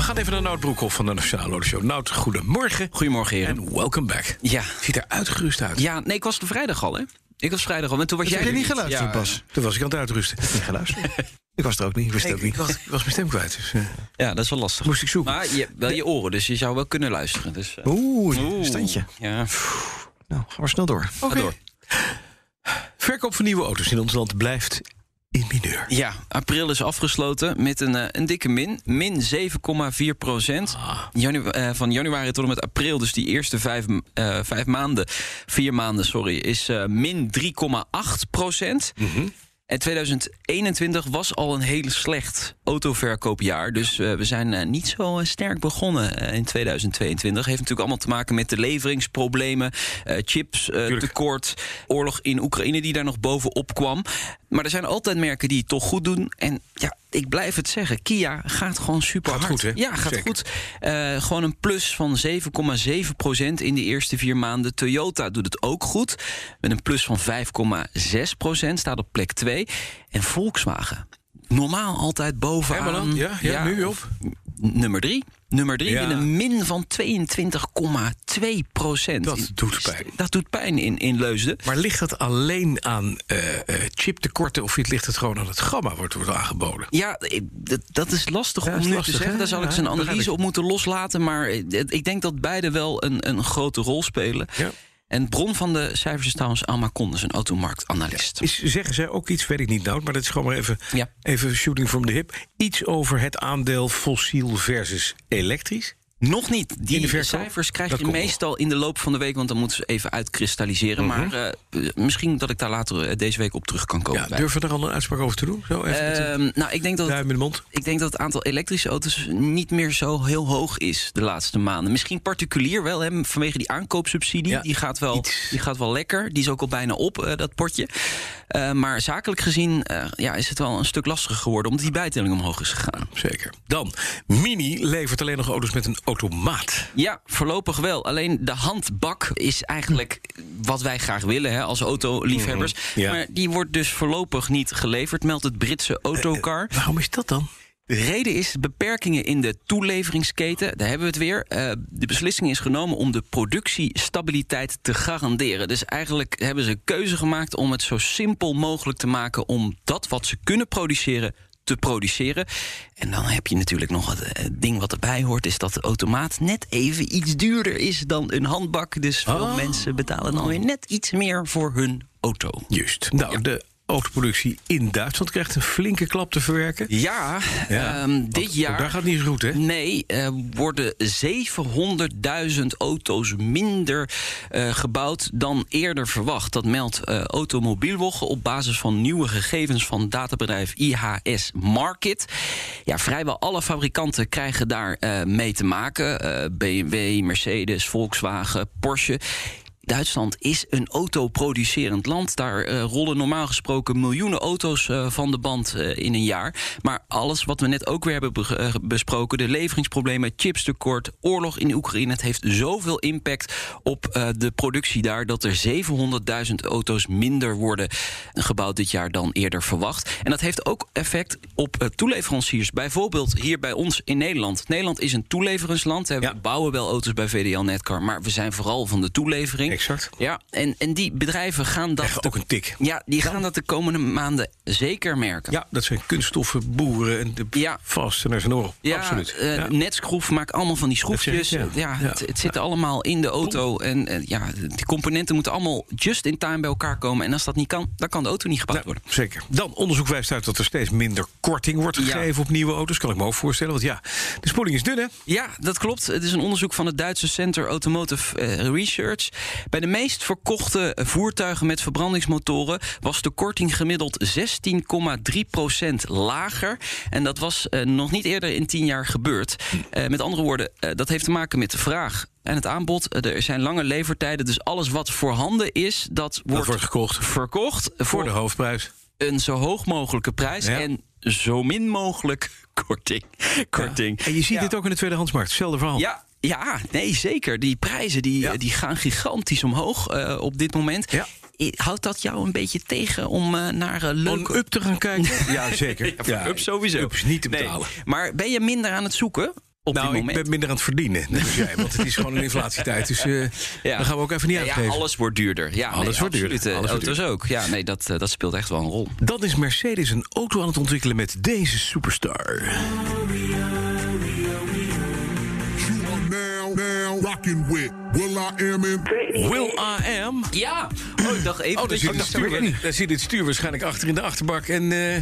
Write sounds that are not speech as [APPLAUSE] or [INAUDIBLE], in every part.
we gaan even naar Nout Broekhoff van de Nationale Autoshow. Nout, goedemorgen. Goedemorgen, heren. En welcome back. Ja. Ziet er uitgerust uit. ja, nee, ik was er vrijdag al, hè? Ik was vrijdag al. En toen was Dat jij heb je er niet geluisterd, Ja, Bas. Toen was ik aan het uitrusten. Niet geluisterd. [LAUGHS] ik was er ook niet. Ik wist het ook niet. Ik was, [LAUGHS] ik was mijn stem kwijt. Dus eh, Ja, dat is wel lastig. moest ik zoeken. Maar je hebt wel je oren, dus je zou wel kunnen luisteren. Dus, eh, Oeh, een oeh. standje. Ja. Nou, gaan we snel door. Oké. door. Verkoop van nieuwe auto's in ons land blijft in mineur. ja, april is afgesloten met een, eh, een dikke min. Min 7,4 procent. Janu- eh, van januari tot en met april, dus die eerste vijf, eh, vijf maanden... vier maanden, sorry, is min 3,8 procent. En 2021 was al een heel slecht autoverkoopjaar. Dus eh, we zijn eh, niet zo eh, sterk begonnen in 2022. Heeft natuurlijk allemaal te maken met de leveringsproblemen, chips tekort, oorlog in Oekraïne die daar nog bovenop kwam. Maar er zijn altijd merken die het toch goed doen. En ja, ik blijf het zeggen, Kia gaat gewoon super Gaat hard. goed, hè? Ja, gaat Zeker. goed. Eh, gewoon een plus van 7,7 procent in de eerste vier maanden. Toyota doet het ook goed. Met een plus van 5,6 procent. Staat op plek 2. En Volkswagen. Normaal altijd bovenaan. Ja, ja, nu op? Nummer 3. Nummer 3 Ja. met een min van 22,2 procent. Dat doet pijn. Dat doet pijn in, in Leusden. Maar ligt dat alleen aan eh, eh, chiptekorten... of ligt het gewoon aan het gamma wordt, wordt aangeboden? Ja, ik- dat, dat is lastig Ja, om is nu lastig, te zeggen. Daar zal ik Ja, zijn begrijp analyse ik. op moeten loslaten. Maar ik denk dat beide wel een, een grote rol spelen. Ja. En bron van de cijfers is trouwens Alma Kondes, een automarktanalist. Is, zeggen zij ook iets, weet ik niet nou, maar dat is gewoon maar even, Ja. even shooting from the hip. Iets over het aandeel fossiel versus elektrisch. Nog niet. Die cijfers krijg Dat je meestal in de loop van de week, want dan moeten ze even uitkristalliseren. Mhm. Maar eh, misschien dat ik daar later eh, deze week op terug kan komen. Ja, durven er al een uitspraak over te doen? Zo even Ehm, nou, ik denk dat de mond. Ik denk dat het aantal elektrische auto's niet meer zo heel hoog is de laatste maanden. Misschien particulier wel, hè, vanwege die aankoopsubsidie. Ja, die, gaat wel, iets. die gaat wel lekker. Die is ook al bijna op, eh, dat potje. Eh, maar zakelijk gezien eh, ja, is het wel een stuk lastiger geworden... omdat die bijtelling omhoog is gegaan. Zeker. Dan, Mini levert alleen nog auto's met een automaat. Ja, voorlopig wel. Alleen de handbak is eigenlijk wat wij graag willen hè, als autoliefhebbers. Mhm, ja. Maar die wordt dus voorlopig niet geleverd, meldt het Britse Autocar. Waarom is dat dan? De reden is beperkingen in de toeleveringsketen. Daar hebben we het weer. Eh, de beslissing is genomen om de productiestabiliteit te garanderen. Dus eigenlijk hebben ze een keuze gemaakt om het zo simpel mogelijk te maken om dat wat ze kunnen produceren te produceren. En dan heb je natuurlijk nog het eh, ding wat erbij hoort... is dat de automaat net even iets duurder is dan een handbak. Dus veel Oh. mensen betalen dan weer net iets meer voor hun auto. Juist. Nou, de autoproductie in Duitsland krijgt een flinke klap te verwerken. Ja, Ja, ehm, dit Want jaar... Daar gaat niet goed, hè? Nee, worden 700.000 auto's minder eh, gebouwd dan eerder verwacht. Dat meldt Automobielwoche op basis van nieuwe gegevens van databedrijf IHS Market. Ja, vrijwel alle fabrikanten krijgen daar eh, mee te maken. BMW, Mercedes, Volkswagen, Porsche. Duitsland is een autoproducerend land. Daar eh, rollen normaal gesproken miljoenen auto's eh, van de band eh, in een jaar. Maar alles wat we net ook weer hebben be- besproken... de leveringsproblemen, chipstekort, oorlog in Oekraïne... het heeft zoveel impact op de productie daar... dat er 700.000 auto's minder worden gebouwd dit jaar dan eerder verwacht. En dat heeft ook effect op toeleveranciers. Bijvoorbeeld hier bij ons in Nederland. Nederland is een toeleveringsland. hè. We Ja. bouwen wel auto's bij VDL Netcar... maar we zijn vooral van de toelevering. Exact. Ja, en, en die bedrijven gaan dat... Ook een tik. ja, die gaan dat de komende maanden zeker merken. Ja, dat zijn kunststoffen, boeren en de Ja. vast en er zijn oren. Ja, Absoluut. eh, Ja. Netschroef maakt allemaal van die schroefjes. ja. Het, het zit allemaal in de auto. En eh, ja, die componenten moeten allemaal just in time bij elkaar komen. En als dat niet kan, dan kan de auto niet gebouwd worden. zeker. Dan, onderzoek wijst uit dat er steeds minder korting wordt gegeven op nieuwe auto's. Kan ik me ook voorstellen, want ja, de spoeling is dun, hè? Ja, dat klopt. Het is een onderzoek van het Duitse Center Automotive eh, Research. Bij de meest verkochte voertuigen met verbrandingsmotoren was de korting gemiddeld 16,3% lager. En dat was uh, nog niet eerder in 10 jaar gebeurd. Uh, met andere woorden, uh, dat heeft te maken met de vraag en het aanbod. Er zijn lange levertijden, dus alles wat voorhanden is, dat wordt, dat wordt gekocht. verkocht voor, voor de hoofdprijs. Een zo hoog mogelijke prijs ja. en zo min mogelijk korting. korting. Ja. En je ziet ja. dit ook in de tweedehandsmarkt, hetzelfde verhaal. Ja, ja, nee, zeker. Die prijzen die, ja. die gaan gigantisch omhoog uh, op dit moment. Ja. Houdt dat jou een beetje tegen om uh, naar uh, leuke... Om up te gaan kijken? [LAUGHS] ja, zeker. ja, ja, up sowieso. Up is niet te betalen. Nee. Maar ben je minder aan het zoeken? Op nou, ik ben minder aan het verdienen, net als jij. Want het is gewoon een [LAUGHS] inflatietijd. Dus uh, ja. dan gaan we ook even niet uitgeven. Ja, alles wordt duurder. Ja, alles nee, wordt absoluut. duurder. Alles auto's ook. Ja, nee, dat, uh, dat speelt echt wel een rol. Dan is Mercedes een auto aan het ontwikkelen met deze superstar. With Will I Am in Will I Am? Ja. Oh, ik dacht even oh, dat zit je het stuur, daar zit het stuur waarschijnlijk achter in de achterbak. En uh,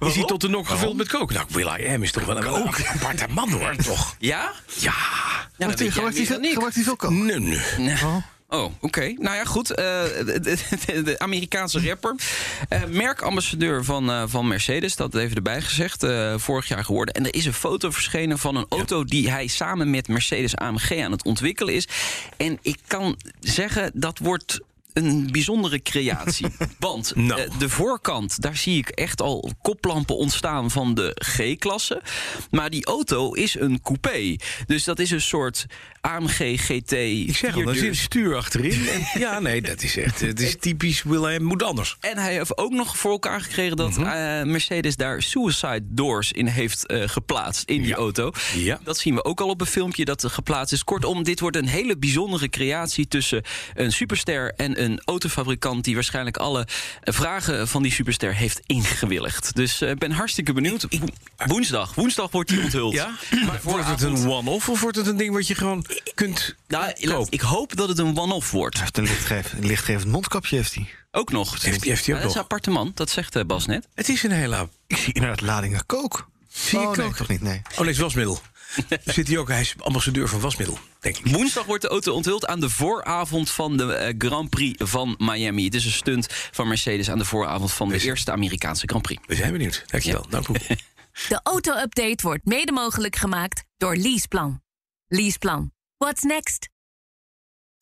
is hij tot de nok gevuld met kook. Nou, Will I Am is toch wel een, een aparte man hoor, toch? Ja? Ja. ja Gebruikt hij veel kook? Nee, nee. nee. Oh. Oh, oké. Okay. Nou ja, goed. Uh, de, de, de, Amerikaanse rapper. Uh, merkambassadeur van, uh, van Mercedes, dat even erbij gezegd. vorig jaar geworden. En er is een foto verschenen van een auto ja. die hij samen met Mercedes AMG aan het ontwikkelen is. En ik kan zeggen, dat wordt een bijzondere creatie. [LAUGHS] Want no. uh, de voorkant, daar zie ik echt al koplampen ontstaan van de G-klasse. Maar die auto is een coupé. Dus dat is een soort AMG GT. Ik zeg al, daar zit stuur achterin. En [LAUGHS] ja, nee, dat is echt. Het is typisch Will moet anders. En hij heeft ook nog voor elkaar gekregen dat -hmm. uh, Mercedes daar suicide doors in heeft uh, geplaatst in die ja. auto. Ja. Dat zien we ook al op een filmpje dat er geplaatst is. Kortom, dit wordt een hele bijzondere creatie tussen een superster en een autofabrikant die waarschijnlijk alle vragen van die superster heeft ingewilligd. Dus ik ben hartstikke benieuwd. Woensdag, woensdag wordt die onthuld. Ja? Maar wordt het een one-off of wordt het een ding wat je gewoon kunt nou, ik hoop dat het een one-off wordt. Hij heeft een lichtgevend, lichtgevend mondkapje, heeft hij. Ook nog. Heeft, heeft hij ook ja, dat is een appartement, dat zegt uh, Bas net. Het is een hele... Ik zie inderdaad ladingen kook. Zie je oh, kook? Nee, toch niet, nee. Oh, nee, het wasmiddel. [LAUGHS] Zit hij ook, hij is ambassadeur van wasmiddel, denk ik. Woensdag wordt de auto onthuld aan de vooravond van de uh, Grand Prix van Miami. Het is een stunt van Mercedes aan de vooravond van de eerste Amerikaanse Grand Prix. We zijn benieuwd. Dankjewel. Ja. Nou, [LAUGHS] de auto-update wordt mede mogelijk gemaakt door Leaseplan. Leaseplan. What's next?